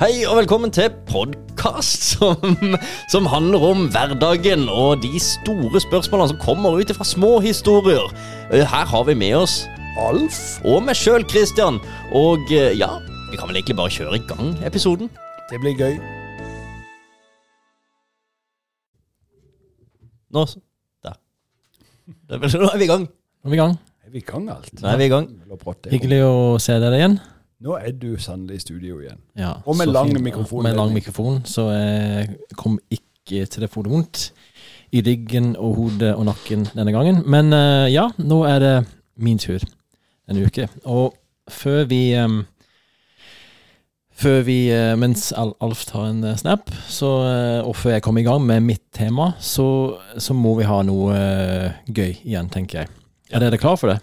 Hei og velkommen til podkast som, som handler om hverdagen og de store spørsmålene som kommer ut fra små historier. Eh, Her har vi med oss Alf og meg sjøl, Christian. Og eh, ja, vi kan vel egentlig bare kjøre i gang episoden. Det blir gøy. Nå Der. Er Nå er vi i gang. Nå er vi i gang. Er vi i gang alt? Nå er vi i gang. Hyggelig å se dere igjen. Nå er du sannelig i studio igjen. Ja, Og med lang fint. mikrofon. Med lang mikrofon, så jeg kom ikke til det få vondt i ryggen og hodet og nakken denne gangen. Men eh, ja, nå er det min tur en uke. Og før vi før vi, eh, mens Alf tar en eh, snap, så, og før jeg kommer i gang med mitt tema, så, så må vi ha noe gøy igjen, tenker jeg. Er dere klar for det?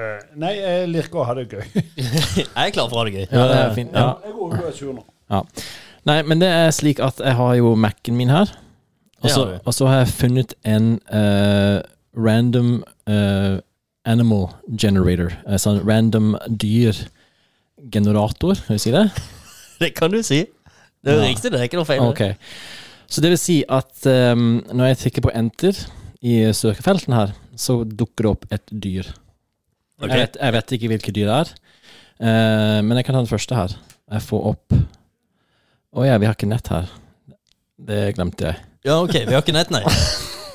Eh, nei, jeg liker å ha det gøy. Jeg er klar for å ha det gøy. Ja, det er fint. Ja. Jeg går er sur nå. Nei, men det er slik at jeg har jo Mac-en min her. Og så, har og så har jeg funnet en uh, random uh, animal generator. Altså sånn random dyr-generator, kan du si det? Det kan du si. Det er Ja. riktig, det er ikke noe feil. Ok. Så det vil si at um, når jeg trykker på enter i søkefelten her, så dukker det opp et dyr. Ok. Jeg, vet, jeg vet ikke hvilke dyr det er, uh, men jeg kan ta den første her. Jeg får opp Å ja, vi har ikke nett her. Det glemte jeg. Ja, ok, vi har ikke nett, nei.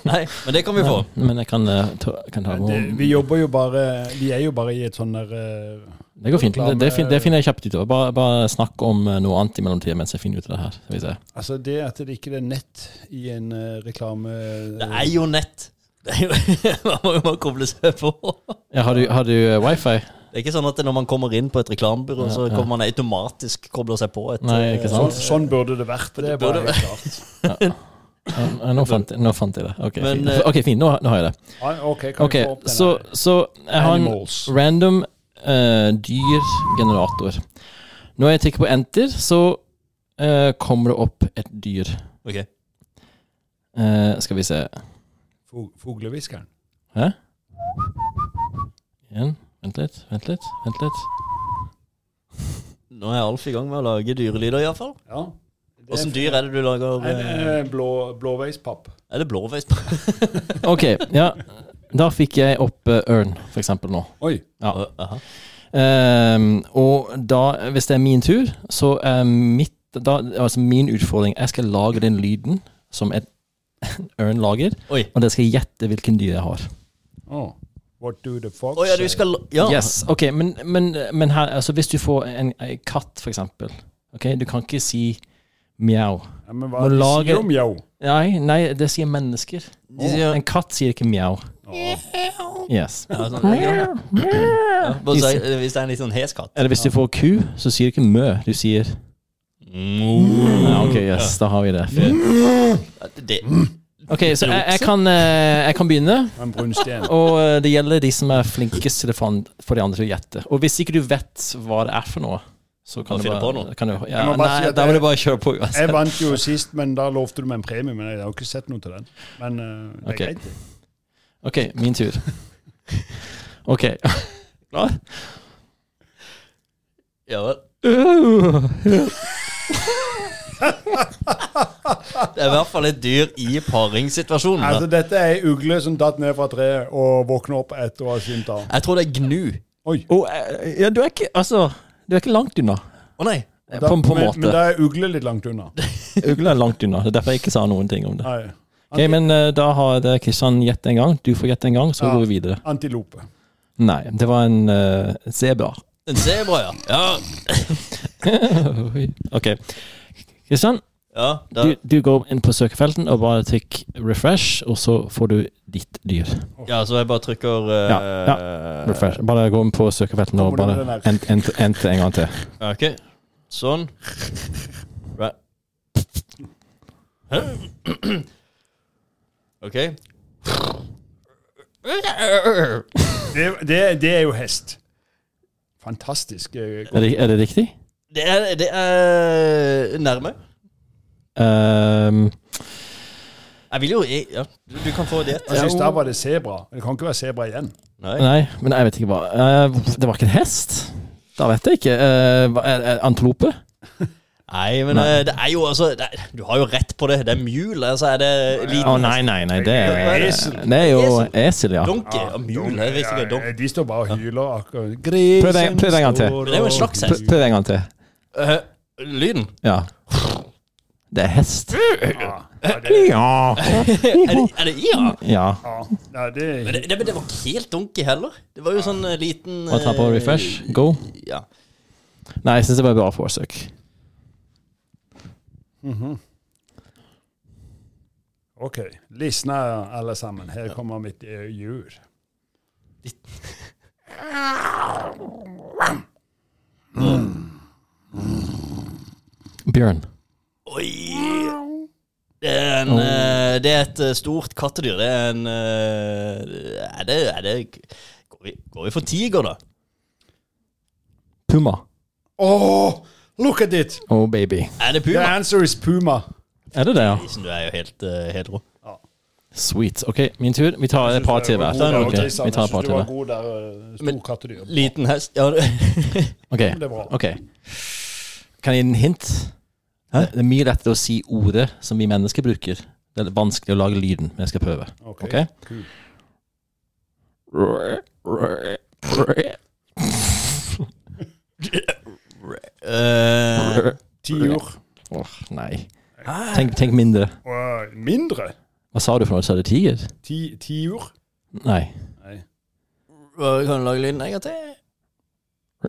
Nei, Men det kan vi få. Men jeg kan, uh, ta, kan ta Det, vi jobber jo bare Vi er jo bare i et sånn der uh, Det går fint. Det, det, det finner jeg kjapt ut av. Bare, bare snakk om noe annet i mellomtida mens jeg finner ut av det her. Altså, det at det ikke er nett i en reklame Det er jo nett. Det Man må jo bare koble seg på. Ja, har, du, har du eh, wifi? Det er ikke sånn at når man kommer inn på et reklamebyrå, så kommer man automatisk kobler seg på et Nei, ikke Sånn, sant? sånn burde det vært. Det er bare burde- helt klart. Ja, ja, nå, fant, nå fant jeg det. Ok, Men, fint. Okay, fin. Nå, nå har jeg det. Ok, kan Ok, vi få opp den så, så jeg har en Animals. random uh, dyrgenerator. Når jeg trykker på enter, så uh, kommer det opp et dyr. Ok. Uh, skal vi se Fuglehviskeren. Hæ? Igjen. Vent litt, vent litt, vent litt. Nå er Alf i gang med å lage dyrelyder, iallfall. Ja. Åssen dyr er det du lager? Er det eh, eh, blå, blåveispapp? Er det blåveispapp? Ok, ja. Da fikk jeg opp eh, ørn, for eksempel, nå. Oi. Ja. Uh, um, og da, hvis det er min tur, så er mitt da, Altså min utfordring Jeg skal lage den lyden som et ørn lager, Oi. og dere skal gjette hvilken dyr jeg har. Oh. What do the fox oh, ja, du skal Ja. Yes, ok, men, men, men her, altså hvis du får en, en katt, for eksempel Ok, Du kan ikke si mjau. Ja, men hva de lage- sier om mjau? Nei, nei, det sier mennesker. De sier En katt sier ikke mjau. Yes. ja, sånn, ja, Hvis det er en litt sånn hes katt. Eller hvis du får ku, så sier du ikke mø, du sier ja, Ok, yes, da har vi det. Det, Ok, så jeg, jeg, kan, eh, jeg kan begynne. En brunsten. Og eh, det gjelder de som er flinkest til å få få de andre til å gjette. Og hvis ikke du vet hva det er for noe, så kan Bare du finne bare på noe. Kan du, ja, Jeg må bare nei, si at da må du bare kjøre på Jeg uansett. vant jo sist, men da lovte du meg en premie. Men jeg har jo ikke sett noe til den. Men eh, det er Ok. greit. Ok, min tur. Ok. Klar? ja vel. Det er i hvert fall et dyr i paringssituasjonen. Altså, dette er ei ugle som datt ned fra treet og våkner opp etter å ha skynt av. Jeg tror det er gnu. Oi. Og, eh, ja, du er ikke Altså, du er ikke langt unna. Å nei. Eh, Da, På, på en men, måte. men da er ugle litt langt unna. Ugle er langt unna. Det er derfor jeg ikke sa noen ting om det. Nei. Ok, Men eh, da har det Kristian gjett en gang. Du får gjette en gang, så Ja. går vi videre. Antilope. Nei, det var en uh, sebra. En sebra, ja. Ja, ok. Kristian, ja du, du går inn på søkefelten og bare trykk refresh, og så får du ditt dyr. ja så jeg bare trykker uh, Ja, Refresh. Bare gå inn på søkefelten og bare ent- ent- enter en gang til. Ok. Sånn. Right. Ok. Det, det, det er jo hest. Fantastisk. eh, Er det, er det riktig? Det er, det er nærme. Um, Jeg vil jo Ja, du, du kan få det. Jeg synes da var det sebra. Det kan ikke være sebra igjen. Nei. nei, men jeg vet ikke hva Eh, Det var ikke en hest? Da vet jeg ikke. Er antilope? Nei, men Nei. eh, det er jo altså det, er- Du har jo rett på det. Det er mul, altså er det liten oh, nei, nei, nei. Det er, Esel. det er jo esel, ja. Donkey og mule Jeg vet ja, donk- De står bare og hyler akkurat. Prøv det en gang til. Det er jo en slags hest. prøv en gang til. Uh, Lyden? Ja. Det er hest. Ja, ja, det, Ja. Er det, er det ja? ja. ja. Nei, det Men det, det, men det var ikke helt donkey heller. Det var jo sånn eh, liten Og ta på refresh. Go. Ja. Nei, jeg syns det var et bra forsøk. OK. Lysna alle sammen. Her kommer mitt djur. jur. Bjørn. Oi! Det er, en, oh. det er et eh, stort kattedyr. Det er en eh, Er det, er det går, vi, går vi for tiger, da? Puma. Oh, look at it! Oh, baby. Er det Puma? The answer is puma. Er det det, ja? Du er jo helt, uh, helt rå. Sweet. OK, min tur. Vi tar et par til hver. Jeg synes du var god der, Christian. vi tar et par til hver. eh. Liten hest Ja, det, OK. Kan jeg gi en hint? Det er mye lettere å si ordet som vi mennesker bruker. Det er vanskelig å lage lyden, men jeg skal prøve. Ok, Ok? cool. Eh, Tiur. Åh, nei. Tenk, tenk mindre. Og mindre. Hva sa du for noe? Sa du tiger? Ti, tiur. Nei. Nei. hva- kan du lage lyden en gang til?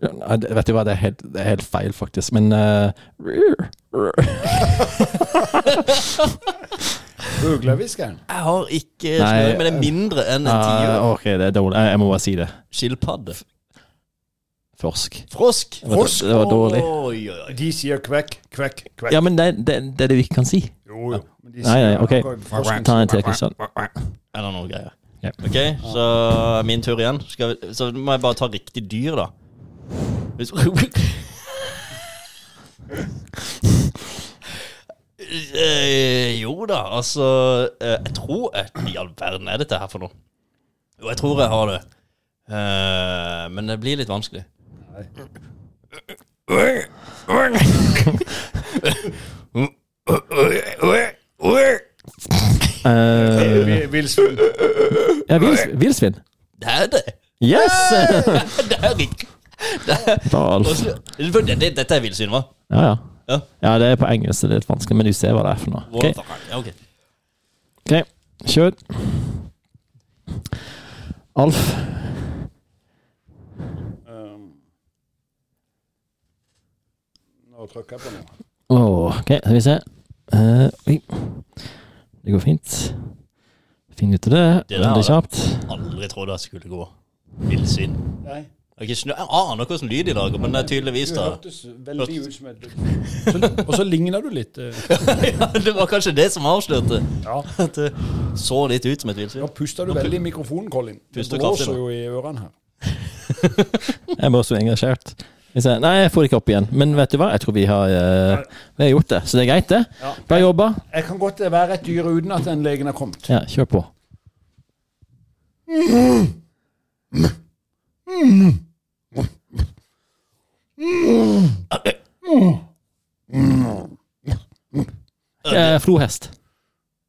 Nei, det- Vet du hva, det er helt, det er helt feil, faktisk. Men eh, Fuglehviskeren. Jeg har ikke Nei, snøring, men det er mindre enn en ah, tiur. OK, det er dårlig. Jeg jeg må bare si det. Skilpadde. Frosk. Frosk. Var, det var dårlig. Oi, oi. De sier kvekk, kvekk, kvekk. Ja, men det, det, det er det vi ikke kan si. Jo, jo. Men de Nei, nei, ok. frosken Ta en til, Kristian. Eller noe greier? Ja. Ok, så min tur igjen. Skal vi, så må jeg bare ta riktig dyr, da. Hvis- Eh, jo da, altså eh, Jeg tror eh, I all verden er dette her for noe? Jo, jeg tror jeg har det. Eh, men det blir litt vanskelig. Uh, Villsvin. ja, vils- villsvin. Det er det! Yes! Det er ikke Bra, Alf. Og så- det- det- Dette er villsvin, hva? Ja, ja. Ja. Ja, det er på engelsk, så det er litt vanskelig, men du ser hva det er for noe. Ok, Ja, ok. ok. Kjør. Alf. Um, nå trykke på noe. Åh, ok, skal vi se. Eh, oi. Det går fint. Finn ut av det. Det der, Veldig kjapt. Aldri trodde jeg skulle gå villsvin. Nei, Jeg, ikke snø- jeg aner hvordan lyd de lager, men det er tydeligvis du da hørtes veldig ut som et Og så ligner du litt. eh, ja, Det var kanskje det som avslørte Ja. at det så litt ut som et Nå puster du veldig i mikrofonen, Colin. Det Puster kraftig, blåser jo i ørene her. Jeg er bare så engasjert. Ser- Nei, jeg får det ikke opp igjen. Men vet du hva? Jeg tror vi har, uh, vi har gjort det. Så det er greit, det. Ja. Bra jobba. Jeg kan godt være et dyr uten at den legen har kommet. Ja, kjør på. Eh, flohest.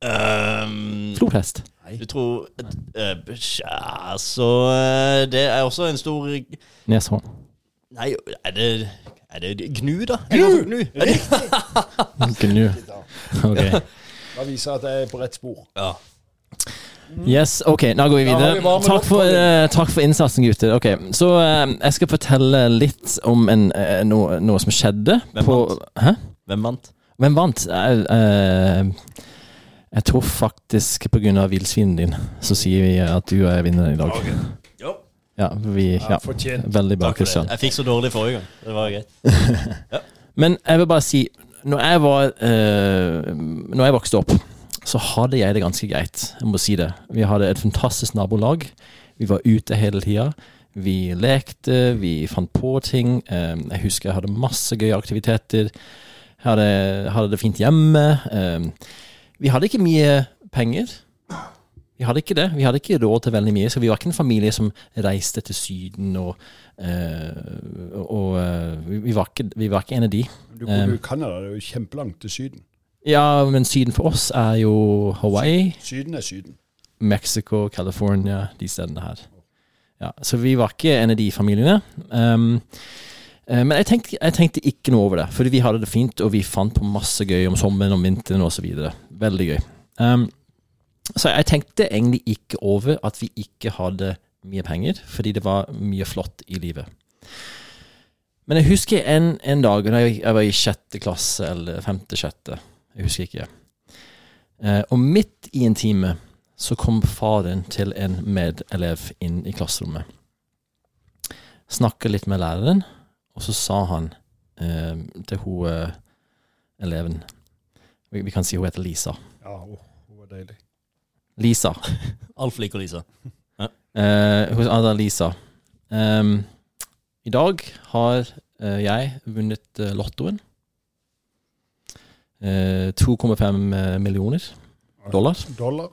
Um, Flohest. du tror uh, så uh, Det er også en stor Neshorn. Nei, er det Er det gnu, da? Gnu! Gnu. Er Gnu. Ok. Da viser jeg at jeg er på rett spor. Ja. Yes, ok, nå går vi videre. vi Takk for, uh, eh, takk for innsatsen, gutter. Ok, Så uh, jeg skal fortelle litt om en, uh, noe, noe som skjedde Hvem på vant? Hæ? Hvem vant? Hvem vant? Jeg, eh, jeg tror faktisk på grunn av villsvinen din, så sier vi at du er vinneren i dag. Jo, Ja, vi, ja. Fortjent. Veldig bra, Kristian. Jeg fikk så dårlig forrige gang. Det var greit. Men jeg vil bare si, når jeg var eh, Når jeg vokste opp, så hadde jeg det ganske greit. Jeg må si det. Vi hadde et fantastisk nabolag. Vi var ute hele tida. Vi lekte, vi fant på ting. Eh, jeg husker jeg hadde masse gøye aktiviteter. Jeg hadde, hadde det fint hjemme. Eh, vi hadde ikke mye penger. Vi hadde ikke det. Vi hadde ikke råd til veldig mye. Så vi var ikke en familie som reiste til Syden og, eh, og eh, vi, var ikke, vi var ikke en av de. Du bodde i Canada, det er jo kjempelangt til Syden. Ja, men Syden for oss er jo Hawaii, Syden er Syden. Mexico, California, de stedene her. Ja, så vi var ikke en av de familiene. Um, eh, men jeg tenkte, jeg tenkte ikke noe over det, fordi vi hadde det fint, og vi fant på masse gøy om sommeren og vinteren osv. Veldig gøy. Um, så jeg tenkte egentlig ikke over at vi ikke hadde mye penger, fordi det var mye flott i livet. Men jeg husker en, en dag da jeg, var i sjette klasse, eller femte-sjette, jeg husker ikke. Eh, og midt i en time så kom faren til en medelev inn i klasserommet. Snakka litt med læreren, og så sa han eh, til hun eh, eleven vi, kan si hun heter Lisa. Ja, hun, det var deilig. Lisa. Alf liker Lisa. Eh, hos Ada Lisa. Um, I dag har eh, jeg vunnet eh, lottoen. Eh, 2,5 eh, millioner dollar. Dollar.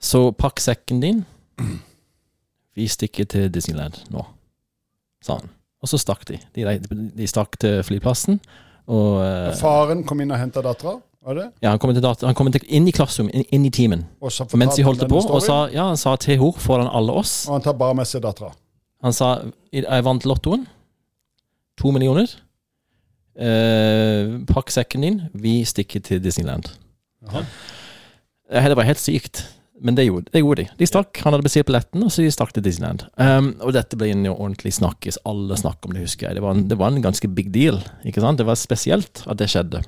Så pakk sekken din. Vi stikker til Disneyland nå, sa han. Og så stakk de. De, de stakk til flyplassen. Og eh, Faren kom inn og henta dattera, var det? ja, han kom, til data, han kom til, inn i klasserommet, inn, inn i timen. Mens vi holdt på, og sa, ja, han sa til henne foran alle oss og han tar bare med seg dattera. Han sa jeg vant lottoen. To millioner. Eh, pakk sekken din. Vi stikker til Disneyland. Jaha. Eh, Det var helt sykt. Men det gjorde, det gjorde de. De stakk. Han hadde bestilt billetten, og så de stakk til Disneyland. Um, og dette ble en ordentlig snakkes. Alle snakk om det, husker jeg. Det var, en, det var en ganske big deal. Ikke sant? Det var spesielt at det skjedde.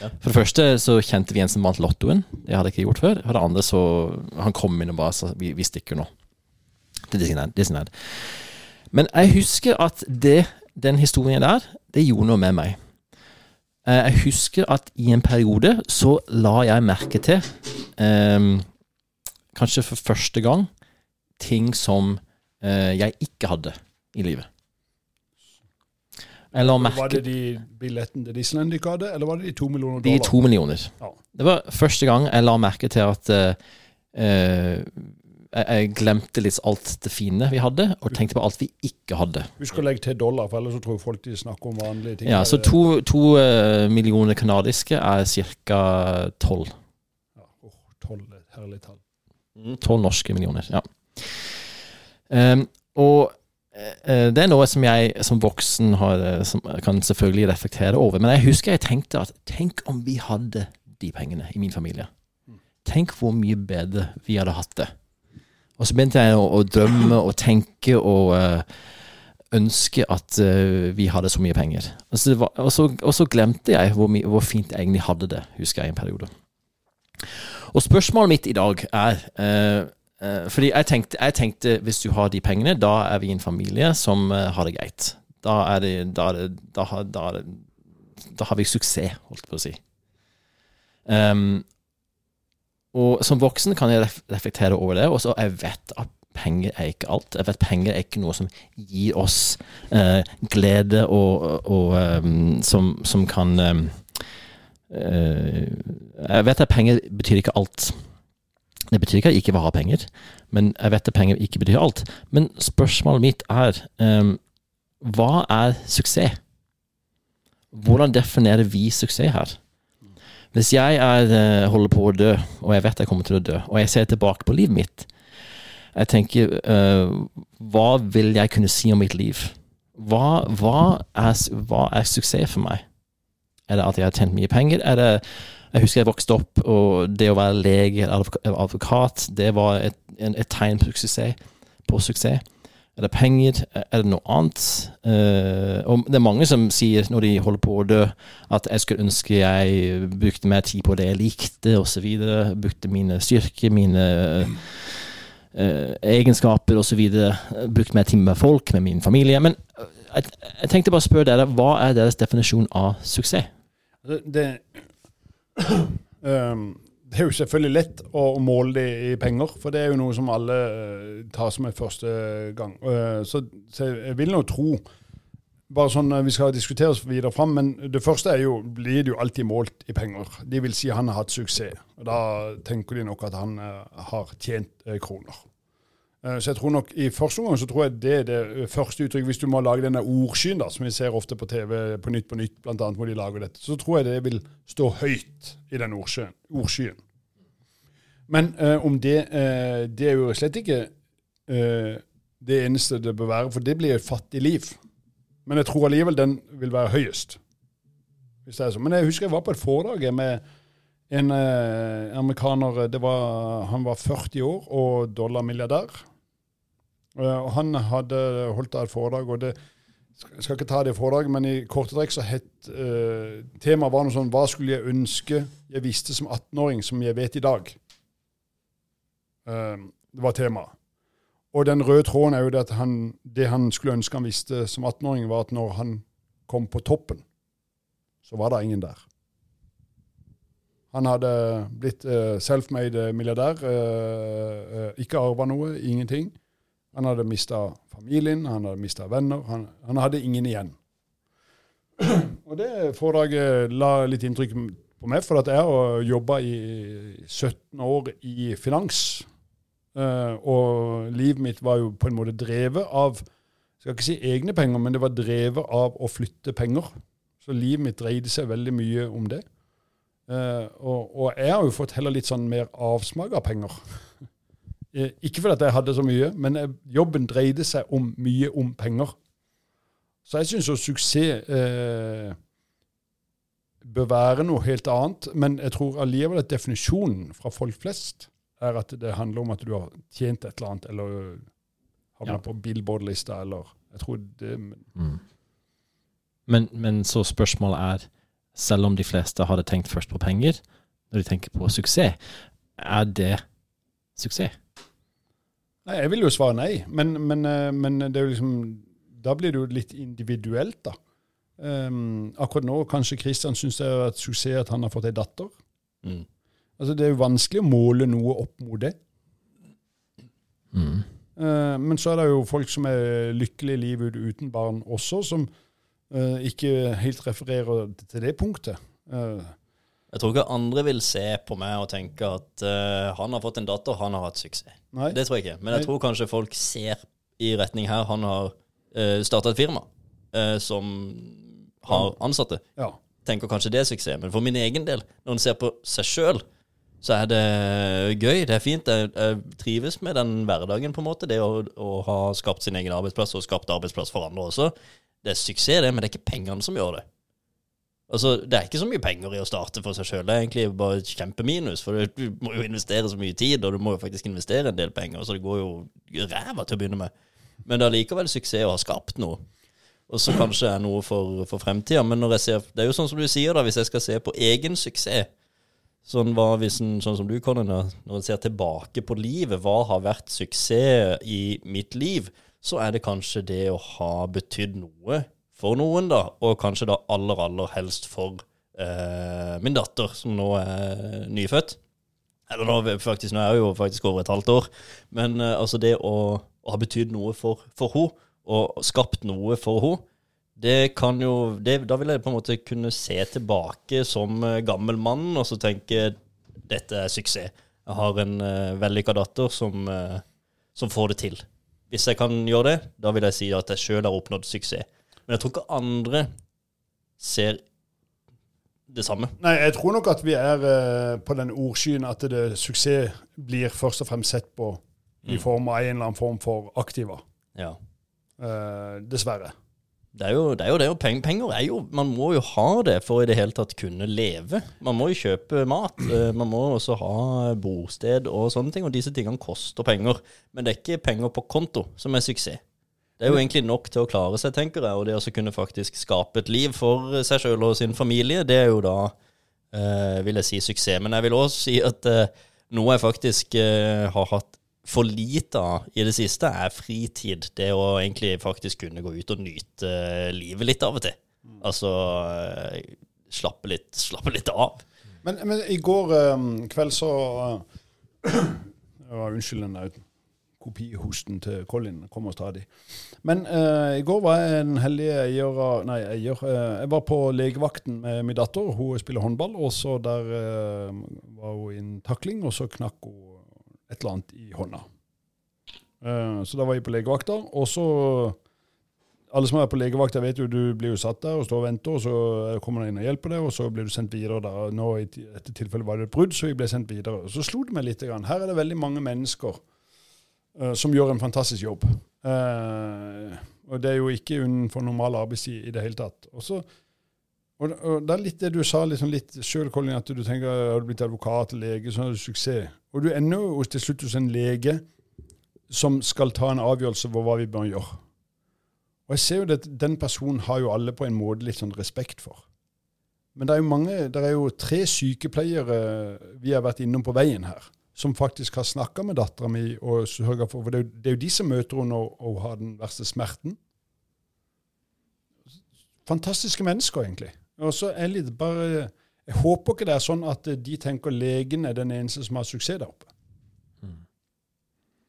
Ja. For det første så kjente vi en som vant lottoen. Det hadde jeg ikke gjort før. For det andre så Han kom inn og bare sa vi, vi stikker nå til Disneyland. Disneyland. Men jeg husker at det, den historien der, det gjorde noe med meg. Eh, Jeg husker at i en periode så la jeg merke til, ehm, kanskje for første gang, ting som eh, jeg ikke hadde i livet. Jeg merke... Var det de billettene til Disneyland de ikke hadde, eller var det de to millioner dollar? de to millioner. Ja. Det var første gang jeg la merke til at eh, eh, jeg, jeg glemte litt alt det fine vi hadde, og tenkte på alt vi ikke hadde. Husk å legge til dollar, for ellers så tror folk de snakker om vanlige ting. Ja, Så to, to eh, millioner kanadiske er ca. tolv. Ja, åh, tolv er et herlig tall. Tolv norske millioner, ja. Um, og eh, det er noe som jeg som voksen har, eh, som kan selvfølgelig reflektere over. Men jeg husker jeg tenkte at tenk om vi hadde de pengene i min familie. Tenk hvor mye bedre vi hadde hatt det. Og så begynte jeg å, å drømme og tenke og uh, ønske at uh, vi hadde så mye penger. Og så, var, og så, og så glemte jeg hvor, my- hvor fint jeg egentlig hadde det, husker jeg i en periode. Og spørsmålet mitt i dag er eh, eh, Fordi jeg tenkte, jeg tenkte hvis du har de pengene, da er vi en familie som eh, har det greit. Da er det Da, er da, har, da, da har vi suksess, holdt på å si. Um, og som voksen kan jeg reflektere over det, og så jeg vet at penger er ikke alt. Jeg vet penger er ikke noe som gir oss uh, glede og, og um, som, som kan um, uh, Jeg vet at penger betyr ikke alt. Det betyr ikke at jeg ikke vil ha penger, men jeg vet at penger ikke betyr alt. Men spørsmålet mitt er um, hva er suksess? Hvordan definerer vi suksess her? Hvis jeg er, eh, holder på å dø, og jeg vet jeg kommer til å dø, og jeg ser tilbake på livet mitt, jeg tenker uh, Hva vil jeg kunne si om mitt liv? Hva, hva, er, hva er suksess for meg? Er det at jeg har tjent mye penger? Er det Jeg husker jeg vokste opp, og det å være lege eller advokat, det var et, et tegn på suksess. På suksess. Er det penger? Er det noe annet? Uh, og det er mange som sier når de holder på å dø, at jeg skulle ønske jeg brukte mer tid på det jeg likte, osv. Brukte mine styrker, mine uh, egenskaper osv. Brukte mer tid med folk, med min familie. Men eh, jeg, jeg tenkte bare å spørre dere, hva er deres definisjon av suksess? Det, det, Ehm, er jo selvfølgelig lett å, måle det i penger, for det er jo noe som alle eh, tar som en første gang. Eh, så, jeg vil nå tro bare sånn, Vi skal diskutere oss videre fram, men det første er jo, blir det jo alltid målt i penger. De vil si han har hatt suksess. og Da tenker de nok at han har tjent kroner. Uh, så jeg tror nok i første omgang så tror jeg det er det første uttrykk, Hvis du må lage denne ordskyen, da, som vi ser ofte på TV på Nytt på Nytt, blant annet, hvor de lager dette, så tror jeg det vil stå høyt i den ordskyen. ordskyen. Men om det Det er jo slett ikke det eneste det bør være, for det blir et fattig liv. Men jeg tror allikevel den vil være høyest. Hvis det er sånn. Men jeg husker jeg var på et foredrag med en eh, amerikaner. Var, han var 40 år og dollarmilliardær. Og han hadde holdt der foredrag. og det skal ikke ta det foredraget, men i korte trekk så het uh, temaet var noe sånn Hva skulle jeg ønske jeg visste som 18-åring, som jeg vet i dag? Uh, det var temaet. Og den røde tråden er jo det at han, det han skulle ønske han visste som 18-åring, var at når han kom på toppen, så var det ingen der. Han hadde blitt uh, self-made milliardær, ikke arva noe, ingenting. Han hadde mista familien, han hadde mista venner. Han, han, hadde ingen igjen. Og det foredraget la litt inntrykk på meg, for at jeg jobba i 17 år i finans. Uh, og livet mitt var jo på en måte drevet av skal ikke si egne penger, men det var drevet av å flytte penger. Så livet mitt dreide seg veldig mye om det. Uh, og, og, jeg har jo fått heller litt sånn mer avsmak av penger. Uh, ikke fordi jeg hadde så mye, men jobben dreide seg om mye om penger. Så jeg syns jo suksess bør være noe helt annet. Men jeg tror allikevel at definisjonen fra folk flest er at det handler om at du har tjent et eller annet, eller havna ja. på Billboard-lista, eller Jeg tror det mm. men, men, så spørsmålet er, selv om de fleste hadde tenkt først på penger, når de tenker på suksess, er det suksess? Nei, jeg vil jo svare nei, men, men, eh, men det er jo liksom Da blir det jo litt individuelt, da. Um, akkurat nå kanskje Kristian syns det er et suksess at han har fått ei datter. Mm. Altså, det er jo vanskelig å måle noe opp mot det. Mm. Uh, men så er det jo folk som er lykkelige i livet uten barn også, som uh, ikke helt refererer til det punktet. Uh, jeg tror ikke andre vil se på meg og tenke at han har fått en datter, han har hatt suksess. Nei. Det tror jeg ikke. Men jeg Nei. tror kanskje folk ser i retning her. Han har uh, starta et firma som har ansatte. Ja. Tenker kanskje det er suksess. Men for min egen del, når en ser på seg sjøl, så er det gøy. Det er fint. Jeg, jeg, trives med den hverdagen, på en måte. Det å, å, ha skapt sin egen arbeidsplass og skapt arbeidsplass for andre også. Det er suksess, det, men det er ikke pengene som gjør det. Altså, Det er ikke så mye penger i å starte for seg sjøl. Det er egentlig bare et kjempeminus. For du må jo investere så mye tid, og du må jo faktisk investere en del penger. Så det går jo ræva til å begynne med. Men det er likevel suksess å ha skapt noe. Og så kanskje er noe for, for fremtida. Men når jeg ser, det er jo sånn som du sier, da, hvis jeg skal se på egen suksess Sånn, hva, hvis en, sånn som du, Conny, når en ser tilbake på livet, hva har vært suksess i mitt liv, så er det kanskje det å ha betydd noe for noen, da. Og kanskje da aller, aller helst for eh, min datter, som nå er nyfødt. Eller nå, faktisk, nå er hun jo faktisk over et halvt år. Men eh, altså det å, å ha betydd noe for, for henne, og skapt noe for henne, det kan jo det, Da vil jeg på en måte kunne se tilbake som eh, gammel mann og så tenke dette er suksess. Jeg har en uh, vellykka datter som, uh, som, får det til. Hvis jeg kan gjøre det, da vil jeg si at jeg sjøl har oppnådd suksess. Men jeg tror ikke andre ser det samme. Nei, jeg tror nok at vi er uh, på den ordskyen at det, suksess blir først og fremst sett på i mm. form av en eller annen form for aktiva. Ja. Uh, dessverre. Det er, jo, det er jo det. Og penger er jo Man må jo ha det for i det hele tatt kunne leve. Man må jo kjøpe mat. Eh, man må også ha bosted og sånne ting. Og disse tingene koster penger. Men det er ikke penger på konto som er suksess. Det er jo egentlig nok til å klare seg, tenker jeg. Og det å kunne faktisk skape et liv for seg sjøl og sin familie, det er jo da, eh, vil jeg si, suksess. Men jeg vil også si at eh, noe jeg faktisk eh, har hatt for lite av i det siste, er fritid. Det å egentlig faktisk kunne gå ut og nyte uh, livet litt av og til. Mm. Altså uh, slappe, litt, slappe, litt, av. Men, men i går um, kveld så uh, Unnskyld den kopihosten til Colin kommer stadig. Men eh, i går var jeg en heldig eier av Nei, eier. Eh, jeg var på legevakten med min datter. Hun spiller håndball. Og så der eh, var hun i en takling, og så knakk hun et eller annet i hånda. Eh, så da var jeg på legevakta. Og så alle som er på legevakta, vet jo du blir jo satt der og står og venter, og så kommer det inn og hjelper deg, og så blir du sendt videre. da. Nå I dette tilfellet var det et brudd, så jeg ble sendt videre. Så slo det meg litt. Her er det veldig mange mennesker som gjør en fantastisk jobb. Uh, og det er jo ikke unnenfor normal arbeidstid i det hele tatt. Også, og, og Det er litt det du sa liksom litt sjøl, Colin, at du tenker har du blitt advokat, eller lege, så har du suksess. Og du ender jo til slutt hos en lege som skal ta en avgjørelse på hva vi bør gjøre. Og jeg ser jo at Den personen har jo alle på en måte litt sånn respekt for. Men det er jo mange, det er jo tre sykepleiere vi har vært innom på veien her, som faktisk har snakka med dattera mi og sørga for For det er, jo, det er, jo, de som møter henne og, og har den verste smerten. Fantastiske mennesker, egentlig. Og så er litt bare Jeg håper ikke det er sånn at de tenker legen er den eneste som har suksess der oppe.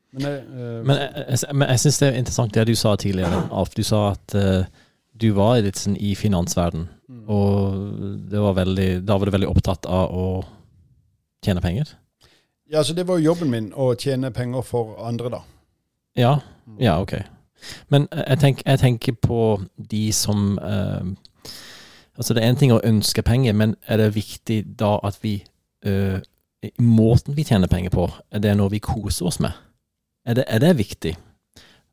Men jeg, uh, men jeg, jeg, jeg syns det er interessant det du sa tidligere, Alf. Du sa at uh, du var litt sånn i finansverden, mm. og var veldig, da var du veldig opptatt av å tjene penger? Ja, så det var jo jobben min, å tjene penger for andre, da. Ja, ja ok. Men jeg, tenk, jeg tenker på de som uh, Altså, det er én ting å ønske penger, men er det viktig da at vi Måten vi tjener penger på, er det noe vi koser oss med? Er det, er det viktig?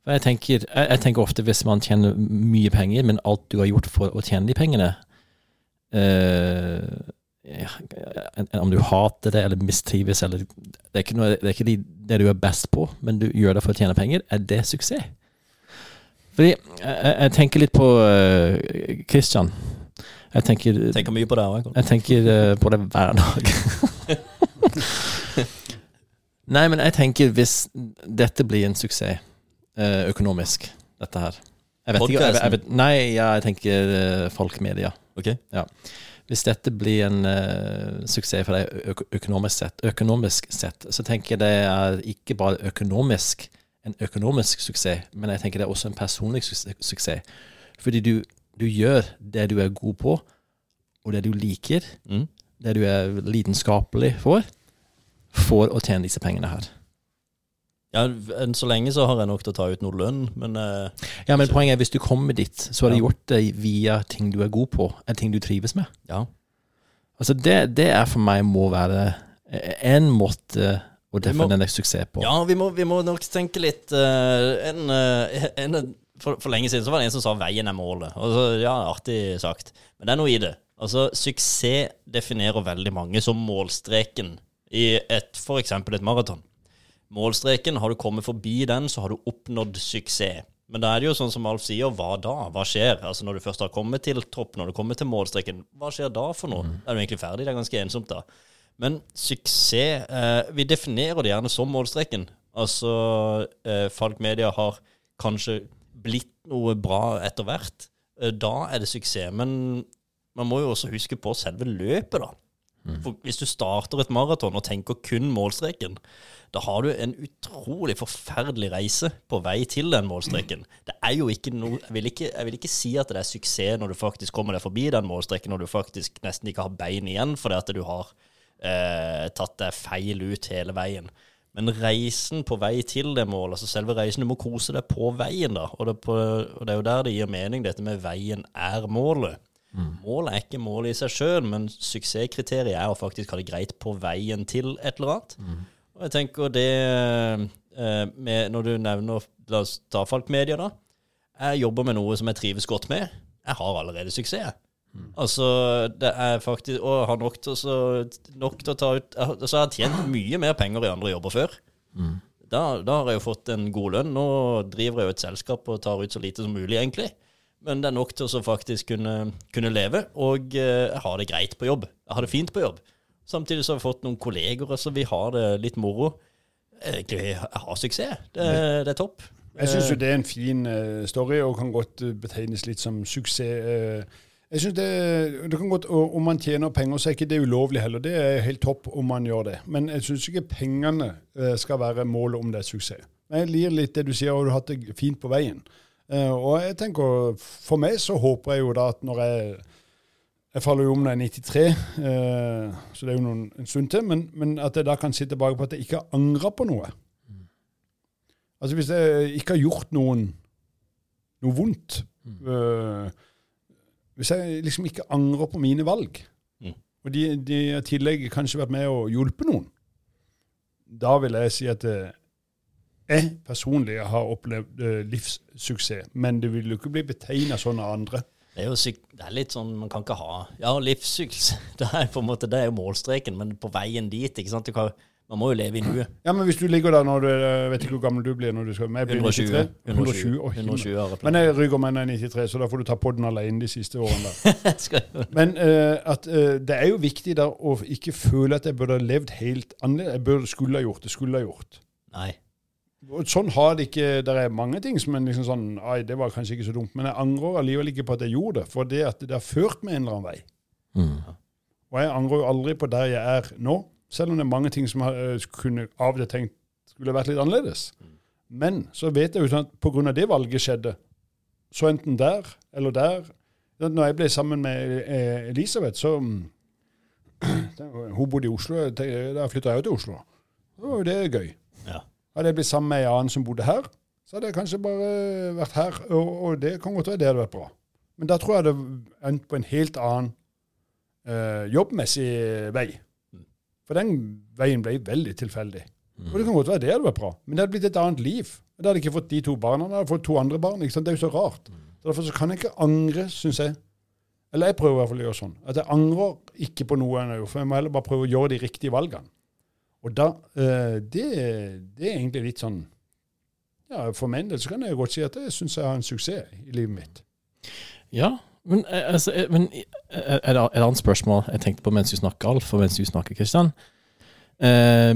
For jeg tenker, jeg, jeg tenker, ofte hvis man tjener mye penger, men alt du har gjort for å tjene de pengene uh, ja, Om du hater det eller mistrives eller Det er ikke, noe, det, er ikke det, det, du er best på, men du gjør det for å tjene penger. Er det suksess? Fordi jeg, jeg tenker litt på uh, Christian. Jeg tenker, tenker mye på det òg. Jeg tenker uh, på det hver dag. Nei, men jeg tenker hvis dette blir en suksess eh, økonomisk, dette her jeg vet ikke, jeg, vet, Nei, ja, jeg tenker uh, folkemedia. Ok. Ja. Hvis dette blir en uh, suksess for deg økonomisk sett, økonomisk sett, så tenker jeg det er ikke bare økonomisk, en økonomisk suksess, men jeg tenker det er også en personlig suksess. Fordi du, du gjør det du er god på, og det du liker, mm. det du er lidenskapelig for for å tjene disse pengene her. Ja, Enn så lenge så har jeg nok til å ta ut noe lønn, men uh, Ja, men poenget er hvis du kommer dit, så har du gjort det via ting du er god på, eller ting du trives med. Ja. Altså, det, det er for meg må være en måte å definere suksess på. Ja, vi må, vi må, nok tenke litt uh, en, uh, en, for, for, lenge siden så var det en som sa 'veien er målet'. Og så, ja, artig sagt. Men det er noe i det. Altså, Suksess definerer veldig mange som målstreken i et, f.eks. et maraton. Målstreken, har du kommet forbi den, så har du oppnådd suksess. Men da er det jo sånn som Alf sier, hva da? Hva skjer? Altså Når du først har kommet til topp, når du kommer til målstreken, hva skjer da for noe? Mm. Er du egentlig ferdig? Det er ganske ensomt da. Men suksess eh, Vi definerer det gjerne som målstreken. Altså eh, Falk Media har kanskje blitt noe bra etter hvert. Eh, da er det suksess. Men man må jo også huske på selve løpet, da. Mm. For hvis du starter et maraton og tenker kun målstreken, da har du en utrolig forferdelig reise på vei til den målstreken. Det er jo ikke noe jeg vil ikke, jeg vil ikke si at det er suksess når du faktisk kommer deg forbi den målstreken, når du faktisk nesten ikke har bein igjen fordi at du har eh, tatt deg feil ut hele veien. Men reisen på vei til det målet, altså selve reisen, du må kose deg på veien, da. Og det, på, og det er jo der det gir mening, dette med veien er målet. Mm. Målet er ikke målet i seg sjøl, men suksesskriteriet er å faktisk ha det greit på veien til et eller annet. Mm. Og jeg tenker det eh, med, Når du nevner La oss ta Falk Media, da. Jeg jobber med noe som jeg trives godt med. Jeg har allerede suksess. Mm. Altså, det er faktisk Og har nok til, så, nok til å ta ut Så har jeg tjent mye mer penger i andre jobber før. Mm. Da, da, har jeg jo fått en god lønn. Nå driver jeg jo et selskap og tar ut så lite som mulig, egentlig. Men det er nok til å faktisk kunne, kunne leve, og eh, jeg har det greit på jobb. Jeg har det fint på jobb. Samtidig så har vi fått noen kolleger, så vi har det litt moro. Egentlig jeg har suksess. Det, det er topp. Jeg syns jo det er en fin story, og kan godt betegnes litt som suksess. Jeg synes det, det, kan godt, Om man tjener penger, så er ikke det ulovlig heller. Det er helt topp om man gjør det. Men jeg syns ikke pengene skal være målet om det er suksess. Jeg lir litt det du sier, og du har hatt det fint på veien. Eh, og jeg tenker, For meg så håper jeg jo da at når jeg Jeg faller jo om når jeg er 93, eh, så det er jo noen, en stund til, men, men at jeg da kan se tilbake på at jeg ikke har angra på noe. Altså Hvis jeg ikke har gjort noen noe vondt øh, Hvis jeg liksom ikke angrer på mine valg, Mm. og de, de i tillegg kanskje vært med å hjulpet noen, da vil jeg si at eh, jeg personlig har opplevd eh, livssuksess, men det vil jo ikke bli betegna sånn av andre. Det er jo syk, det er litt sånn Man kan ikke ha Ja, livssuksess. Det er på en måte, det er jo målstreken, men på veien dit ikke sant? Du kan, Man må jo leve i nuet. Ja, men hvis du ligger der når du Jeg vet ikke hvor gammel du blir når du skal blir 120. 93. 120. 120, 120 himmel. har jeg Men jeg rygger meg ned jeg er 93, så da får du ta på den alene de siste årene. der. Men uh, at uh, det er jo viktig der å ikke føle at jeg burde ha levd helt annerledes. Jeg burde, skulle ha gjort det, skulle ha gjort. Nei. Sånn har det ikke Det er mange ting som er liksom sånn Ai, det var kanskje ikke så dumt. Men jeg angrer allikevel ikke på at jeg gjorde det, for det at det har ført meg en eller annen vei. Mm. Og jeg angrer jo aldri på der jeg er nå, selv om det er mange ting som jeg eh, kunne av det tenkt skulle vært litt annerledes. Men så vet jeg jo sånn at pga. det valget skjedde, så enten der eller der Når jeg ble sammen med eh, Elisabeth, så mm, Hun bodde i Oslo, da flytta jeg jo til Oslo. Da var jo det gøy. Hadde jeg blitt sammen med en annen som bodde her, så hadde jeg kanskje bare vært her, og, og det kan godt være det hadde vært bra. Men da tror jeg det endt på en helt annen eh, jobbmessig vei. For den veien ble veldig tilfeldig. Og det kan godt være det hadde vært bra, men det hadde blitt et annet liv. Da hadde jeg ikke fått de to barna, da hadde fått to andre barn. ikke sant? Det er jo så rart. Så Derfor så kan jeg ikke angre, syns jeg. Eller jeg prøver i hvert fall å gjøre sånn. At jeg angrer ikke på noe jeg har gjort, for jeg må heller bare prøve å gjøre de riktige valgene. Og da eh, det, det er egentlig litt sånn ja, For min del så kan jeg godt si at jeg syns jeg har en suksess i livet mitt. Ja, men, eh, altså, eh, men et, et annet spørsmål jeg tenkte på mens du snakker, Alf, og mens du snakker, Kristian. Eh,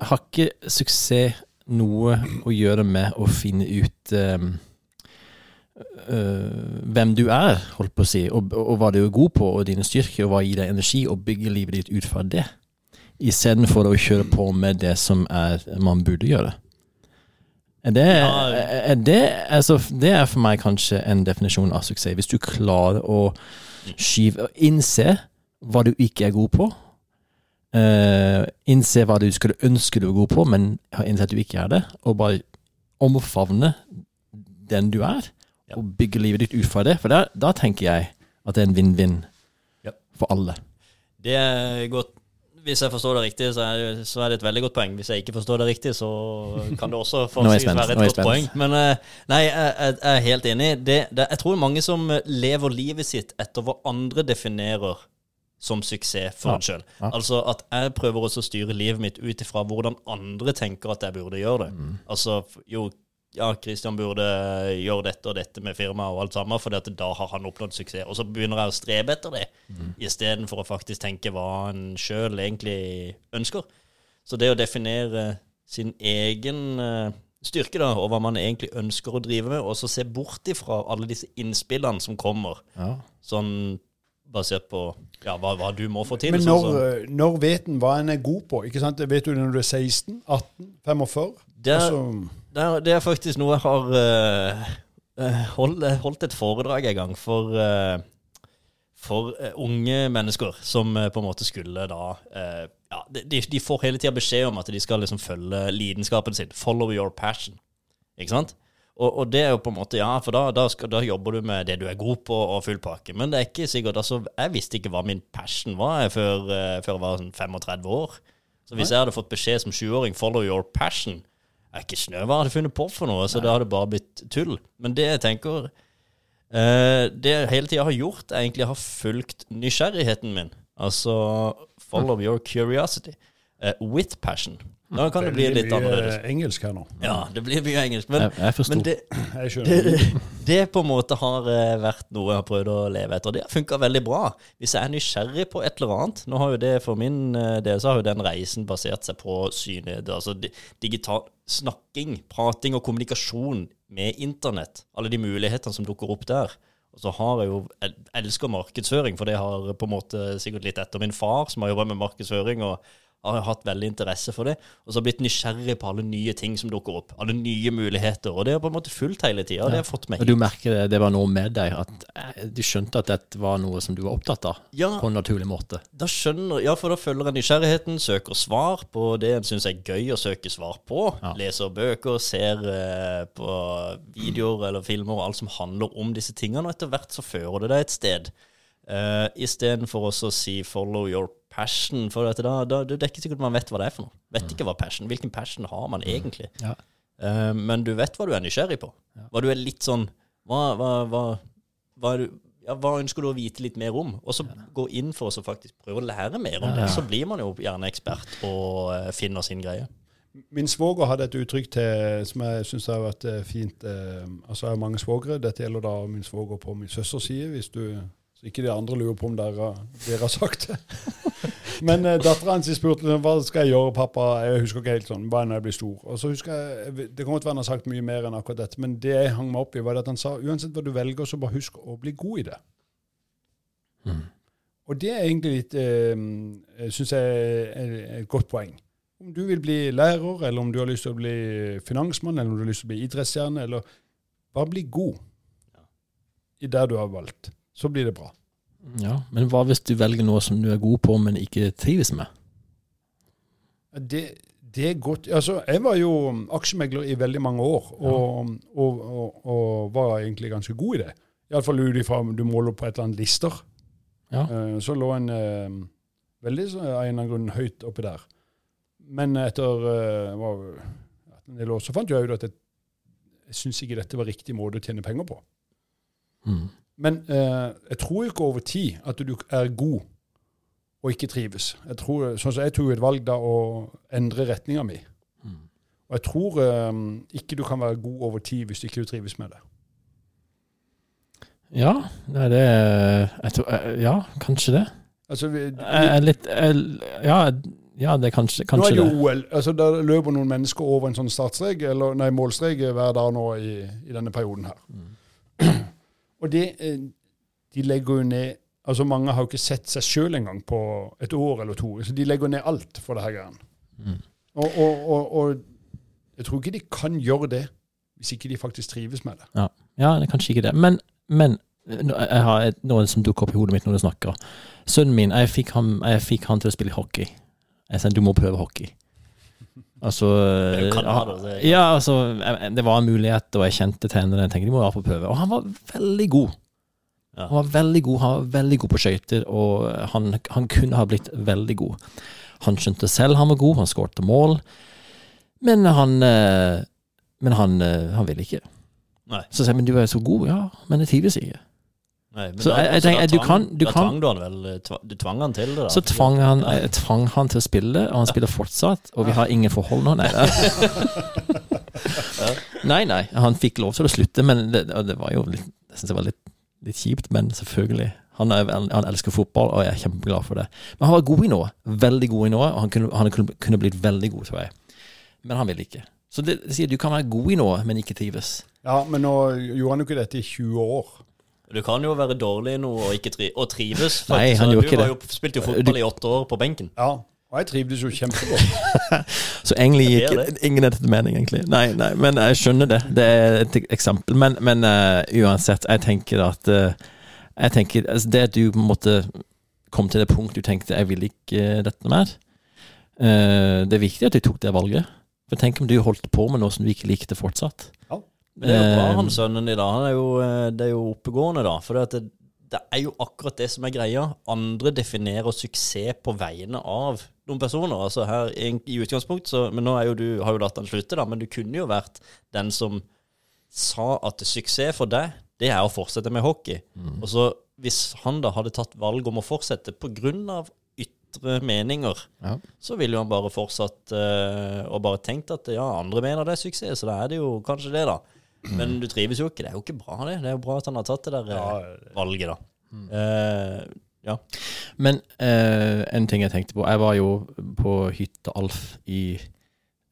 har ikke suksess noe å gjøre med å finne ut eh, hvem du er, holdt på å si, og, og hva du er god på, og dine styrker, og hva gir deg energi, og bygge livet ditt ut fra det, istedenfor å kjøre på med det som er, man burde gjøre? Det, er det, altså, det er for meg kanskje en definisjon av suksess. Hvis du klarer å skyve Innse hva du ikke er god på. Uh, innse hva du skulle ønske du var god på, men har innsett at du ikke er det. Og bare omfavne den du er, Ja. og bygge livet ditt ut fra det. For da, da tenker jeg at det er en vinn-vinn Ja. for alle. Det er godt Hvis jeg forstår det riktig, så er, det, så er det et veldig godt poeng. Hvis jeg ikke forstår det riktig, så kan det også spent, være et godt poeng. Men eh, nei, jeg, jeg jeg er helt enig. Det, det, jeg tror mange som lever livet sitt etter hva andre definerer som suksess for Ja, en sjøl. ja. Altså at jeg prøver også å styre livet mitt ut ifra hvordan andre tenker at jeg burde gjøre det. Mm. Altså jo, ja, Christian burde gjøre dette og dette med firmaet og alt sammen, for da har han oppnådd suksess. Og så begynner jeg å strebe etter det, Mm. istedenfor å faktisk tenke hva en sjøl egentlig ønsker. Så det å definere sin egen eh, styrke, da, og hva man egentlig ønsker å drive med, og så se bort ifra alle disse innspillene som kommer, Ja. sånn basert på ja, hva, hva du må få til. Men sånn når, sånn, så. når vet en hva en er god på? Ikke sant? Vet du når du er 16, 18, 45? det, Altså, det, er, det er faktisk noe jeg har eh, eh, holdt, holdt et foredrag en gang for uh, for unge mennesker som på en måte skulle da uh, ja, de, de får hele tida beskjed om at de skal liksom følge lidenskapen sin. Follow your passion. Ikke sant? Og, og det er jo på en måte, ja, for da, da, skal, da jobber du med det du er god på, og full pakke. Men det er ikke sikkert altså, Jeg visste ikke hva min passion var før, før jeg var sånn 35 år. Så hvis jeg hadde fått beskjed som 20-åring 'follow your passion', er ikke snø hva jeg hadde funnet på for noe, så det hadde bare blitt tull. Men det jeg tenker eh, Det jeg hele tida har gjort, er egentlig har fulgt nysgjerrigheten min. Altså follow your curiosity eh, with passion. Da kan det bli litt annerledes. Det blir mye engelsk her nå. Ja, det blir mye engelsk. Men, Jeg, jeg men det, det, det på en måte har eh, vært noe jeg har prøvd å leve etter. Det har funka veldig bra. Hvis jeg er nysgjerrig på et eller annet Nå har jo det for min eh, del så har jo den reisen basert seg på synlighet. Altså di- digital snakking, prating og kommunikasjon med internett. Alle de mulighetene som dukker opp der. Og så har jeg jo Jeg elsker markedsføring, for det har på en måte sikkert litt etter min far, som har jobba med markedsføring. og har hatt veldig interesse for det, og så har blitt nysgjerrig på alle nye ting som dukker opp. Alle nye muligheter. Og det har på en måte fulgt hele tida. Det har fått meg Og du merker det, det var noe med deg, at eh, du skjønte at dette var noe som du var opptatt av Ja, på en naturlig måte. da skjønner Ja, for da følger jeg nysgjerrigheten, søker svar på det en syns er gøy å søke svar på. Ja. Leser bøker, ser eh, på videoer eller filmer og alt som handler om disse tingene, og etter hvert så fører det deg et sted. Uh, Istedenfor også å si 'follow your passion', for at da, da, det er ikke sikkert man vet hva det er for noe. Vet ikke hva passion Hvilken passion har man egentlig? Ja. Uh, men du vet hva du er nysgjerrig på. Hva du er litt sånn Hva, hva, hva, hva, ja, hva ønsker du å vite litt mer om? Og så gå inn for å faktisk prøve å lære mer om det. Så blir man jo gjerne ekspert og uh, finner sin greie. Min svoger hadde et uttrykk til som jeg syns har vært eh, fint. Uh, Altså, jeg har mange svogere. Dette gjelder da min svoger på min søsters side, hvis du så ikke de andre lurer på om dere, dere har sagt det. Men eh, dattera hans spurte hva skal jeg gjøre, pappa. Jeg husker ikke helt sånn, bare når jeg blir stor. Og så husker jeg, Det kommer til å være han har sagt mye mer enn akkurat dette, men det jeg hang meg opp i, var at han sa uansett hva du velger, så bare husk å bli god i det. Og det er egentlig litt, eh, syns jeg er et godt poeng. Om du vil bli lærer, eller om du har lyst til å bli finansmann, eller om du har lyst til å bli idrettsstjerne, eller bare bli god i det du har valgt. Så blir det bra. Ja, Men hva hvis du velger noe som du er god på, men ikke trives med? Det, det er godt Altså, jeg var jo aksjemegler i veldig mange år, og, og, og, og var egentlig ganske god i det. Iallfall ut ifra du måler på et eller annet lister. Ja. Eh, Så lå en eh, veldig av en eller annen grunn høyt oppi der. Men etter var, en del år så fant jeg ut at jeg, jeg syns ikke dette var riktig måte å tjene penger på. Mm. Men eh, jeg tror ikke over tid at du er god og ikke trives. Jeg tror, sånn som jeg tok et valg da å endre retninga mi. Mm. Og jeg tror eh, ikke du kan være god over tid hvis ikke du trives med det. Ja, det er jeg tror, eh, Ja, kanskje det. Altså, vi, Jeg er litt jeg, ja, ja, det er kanskje, nå er det. OL. Altså, der løper noen mennesker over en sånn startstrek, eller nei, målstrek hver dag nå i, i denne perioden her. Og det, eh, de legger jo ned Altså Mange har jo ikke sett seg sjøl engang på et år eller to. Så de legger ned alt for det her greiene. Mm. Og, og, og, og jeg tror ikke de kan gjøre det hvis ikke de faktisk trives med det. Ja, det er kanskje ikke det. Men, men jeg har et, noe som dukker opp i hodet mitt når du snakker. Sønnen min, jeg fikk, han, jeg fikk han til å spille hockey. Jeg sa du må prøve hockey. Altså Det så det- Ja, altså jeg- Det var en mulighet, og jeg kjente treneren. Jeg tenkte de må være på prøve. Og han var veldig god. Ja. Han var veldig god Han var veldig god på skøyter, og han, han kunne ha blitt veldig god. Han skjønte selv han var god, han skårte mål, men han eh, Men han, eh, han ville ikke. Nei. Så sa jeg men du er så god, ja, men jeg trives ikke. Nei, men Så jeg- jeg tenker, du tvang, kan- du da tvang du han vel eh, tva- Du tvang han til det, da? Så tvang han, jeg tvang han til å spille, og han spiller fortsatt, og vi har ingen forhold nå. Nei, nei, nei, han fikk lov til å slutte, men det, det var jo litt, jeg synes det var litt, litt kjipt, men selvfølgelig. Han, er, han elsker fotball, og jeg er kjempeglad for det. Men han var god i noe, veldig god i noe, og han kunne, han kunne, kunne blitt veldig god, tror jeg. Men han ville ikke. Så det, det sier du kan være god i noe, men ikke trives. Ja, Men nå gjorde han jo ikke dette i 20 år. Du kan jo være dårlig i noe og ikke tri og trives. for Nei, han gjorde ikke det. Du spilte jo fotball i åtte år på benken. Ja, Og jeg trivdes jo kjempegodt. Så egentlig gikk det det. ingen etter mening, egentlig. Nei, nei, men jeg skjønner det. Det er et eksempel. Men, men uh, uansett, jeg tenker at uh, Jeg tenker altså Det at du måtte komme til det punkt du tenkte 'jeg vil ikke eh, dette mer', uh, det er viktig at du tok det valget. For tenk om du holdt på med noe som du ikke likte fortsatt. Men det er jo bra, Eh, han sønnen din, da. Han er jo, eh, det er jo oppegående, da. For det, det er jo akkurat det som er greia. Andre definerer suksess på vegne av noen personer. Altså her i, i utgangspunkt, så, Men nå jo du, har jo latt han slutte, da. Men du kunne jo vært den som sa at suksess for deg, det er å fortsette med hockey. Mm. Og så hvis han da hadde tatt valg om å fortsette av ytre meninger, Ja. så ville jo han bare fortsatt eh, og bare tenkt at ja, andre mener det er suksess, så da er det jo kanskje det, da. Men du trives jo ikke. Det er jo ikke bra, det. Det er jo bra at han har tatt det der eh, Ja, valget, da. Eh, ja. Men uh, en ting jeg tenkte på Jeg var jo på hytta Alf i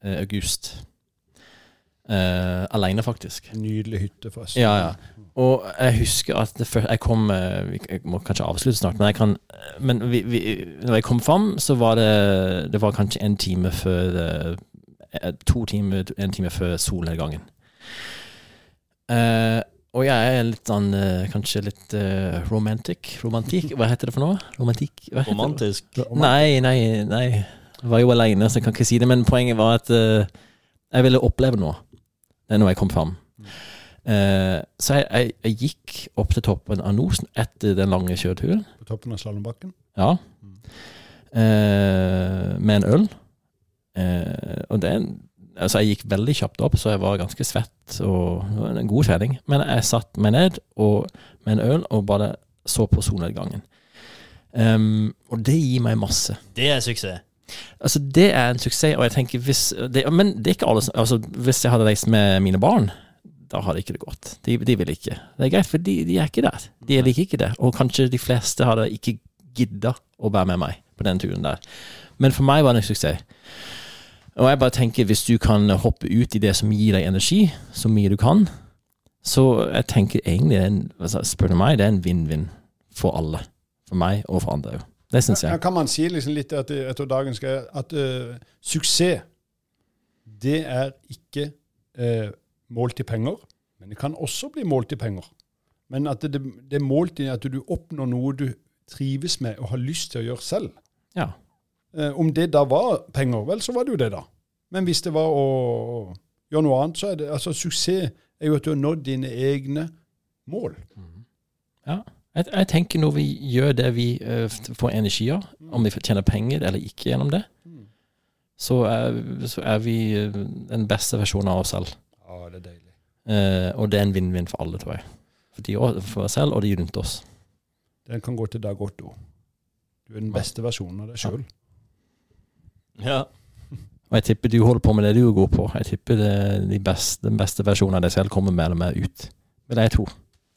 uh, august. Uh, Aleine, faktisk. Nydelig hytte, forresten. Ja, ja. Og jeg husker at det før, jeg kom eh, Jeg må kanskje avslutte snart, men jeg kan Men vi, vi, når jeg kom fram, så var det Det var kanskje en time før eh, To timer, en time før solnedgangen. Uh, og jeg er litt sånn uh, Kanskje litt uh, romantic. Romantikk? Hva heter det for noe? Romantikk? Romantisk? Det? Nei, nei, nei. Jeg var jo aleine, så jeg kan ikke si det. Men poenget var at jeg ville oppleve noe Det er noe jeg kom fram. Uh, så jeg, jeg, jeg, gikk opp til toppen av Nosen etter den lange kjøreturen. På toppen av slalåmbakken? Ja. Uh, med en øl. Uh, og det Altså, jeg gikk veldig kjapt opp, så jeg var ganske svett og en god trening. Men jeg satt meg ned og, med en øl og bare så på solnedgangen. Um, og det gir meg masse. Det er suksess. Altså, det er en suksess, og jeg tenker hvis det, Men det er ikke alle altså, Hvis jeg hadde reist med mine barn da hadde ikke det gått. De, de, vil ikke. Det er greit, for de, de, er ikke der. De liker ikke det. Og kanskje de fleste hadde ikke gidda å være med meg på den turen der. Men for meg var det en suksess. Og jeg bare tenker, hvis du kan hoppe ut i det som gir deg energi, så mye du kan, så jeg tenker egentlig, en, altså, spør du meg, det er en vinn-vinn for alle. For meg og for andre òg. Det syns jeg. Ja, kan man si liksom litt etter, etter dagens greie at uh, suksess, det er ikke uh, målt i penger, men det kan også bli målt i penger. Men at det, det er målt i at du oppnår noe du trives med og har lyst til å gjøre selv. Ja. Eh, om det da var penger, vel, så var det jo det, da. Men hvis det var å gjøre noe annet, så er det altså Suksess er jo at du har nådd dine egne mål. Mm. Ja. Jeg, jeg, tenker når vi gjør det vi uh, får energi av, om vi tjener penger eller ikke gjennom det, mm. så, er, så er vi uh, den beste versjonen av oss selv. Ja, det er deilig. Uh, og det er en vinn-vinn for alle, tror jeg. For, de, for oss selv og de rundt oss. Den kan gå til Dag Otto. Du er den beste versjonen av deg sjøl. Ja. Og jeg tipper du holder på med det du er god på. Jeg tipper det, de beste, den beste versjonen av deg selv kommer mer og mer ut. Vil jeg tro.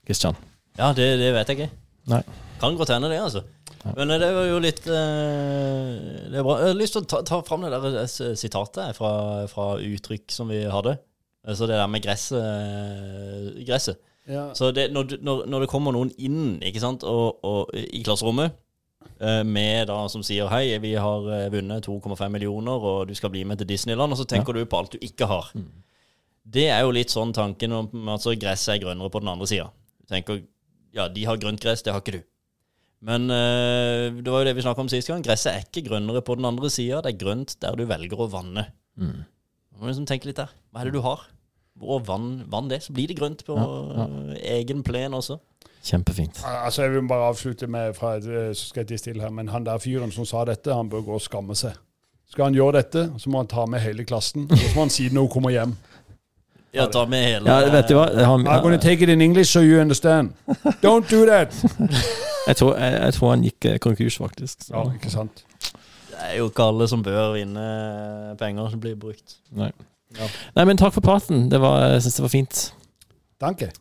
Kristian. Ja, det, det, vet jeg ikke. Nei. Kan godt hende, det, altså. Ja. Men eh, det var jo litt uh, Det er bra. Jeg har lyst til å ta, ta fram det der sitatet fra, fra uttrykk som vi hadde. Altså det der med gresset, gresset. Ja. Så det, når, når, når, det kommer noen inn ikke sant, og, og i klasserommet eh, med da som sier hei, vi har eh, vunnet 2,5 millioner, og du skal bli med til Disneyland, og så tenker ja. du på alt du ikke har. Mm. Det er jo litt sånn tanken om at altså, gresset er grønnere på den andre sida. Du tenker ja, de har grønt gress, det har ikke du. Men øh, det var jo det vi snakka om sist gang. Gresset er ikke grønnere på den andre sida. Det er grønt der du velger å vanne. Mm. Du må liksom tenke litt der. Hva er det du har? Og vann, vann, det. Så blir det grønt på ja, ja. egen plen også. Kjempefint. Altså, Jeg vil bare avslutte med fra et, eh, så skal jeg stille her, men han der fyren som sa dette, han bør gå og skamme seg. Skal han gjøre dette, så må han ta med hele klassen. Og så må han si det når hun kommer hjem. Ja, ta med hele ja, vet du hva? Han, I'm gonna take it in English so you understand. Don't do that! jeg, tror, jeg, jeg, tror, han gikk eh, konkurs, faktisk. Så. Ja, ikke sant. Det er jo ikke alle som bør vinne penger som blir brukt. Nei. Ja. Nei, men takk for praten. Var, jeg syns det var fint. Danke.